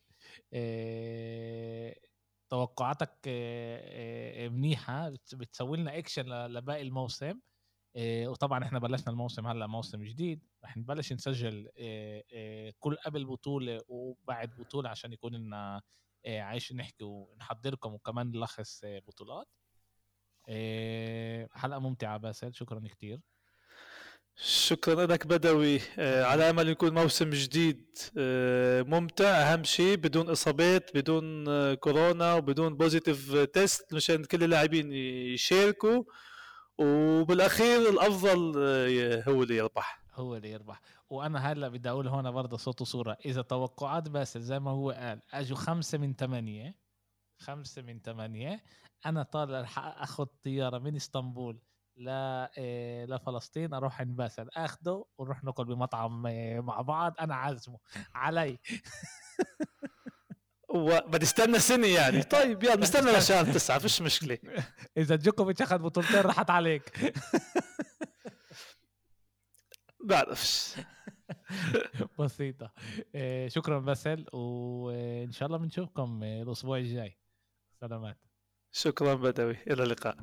Speaker 1: توقعاتك إيه منيحة بتسوي لنا اكشن لباقي الموسم. وطبعا إحنا بلشنا الموسم هلأ موسم جديد. رح نبلش نسجل كل قبل بطولة وبعد بطولة عشان يكون لنا على ايش نحكي ونحضركم وكمان نلخص بطولات. حلقة ممتعة باسل. شكرا كثير
Speaker 2: شكرا لك بدوي. على أمل يكون موسم جديد ممتع. أهم شيء بدون إصابات بدون كورونا وبدون positive test مشان كل اللاعبين يشاركوا. وبالأخير الأفضل هو اللي يربح.
Speaker 1: هو اللي يربح. وأنا هلأ بدي أقول هون برضه صوت وصورة. إذا توقعات باسل زي ما هو قال أجوا خمسة من ثمانيه خمسة من ثمانيه أنا طالع أخذ طيارة من إسطنبول. ل إيه لفلسطين أروح عند باسل أخده ونروح ناكل بمطعم إيه مع بعض أنا عازمه علي.
Speaker 2: وبدي استنى سنة يعني. طيب يلا نستنى لشهر تسعة فيش مشكلة.
Speaker 1: إذا جوكوفيتش أخذ بطولتين راحت عليك.
Speaker 2: بعرفش.
Speaker 1: بسيطة. شكرا باسل وإن شاء الله بنشوفكم الأسبوع الجاي. سلامات.
Speaker 2: شكرا بدوي. إلى اللقاء.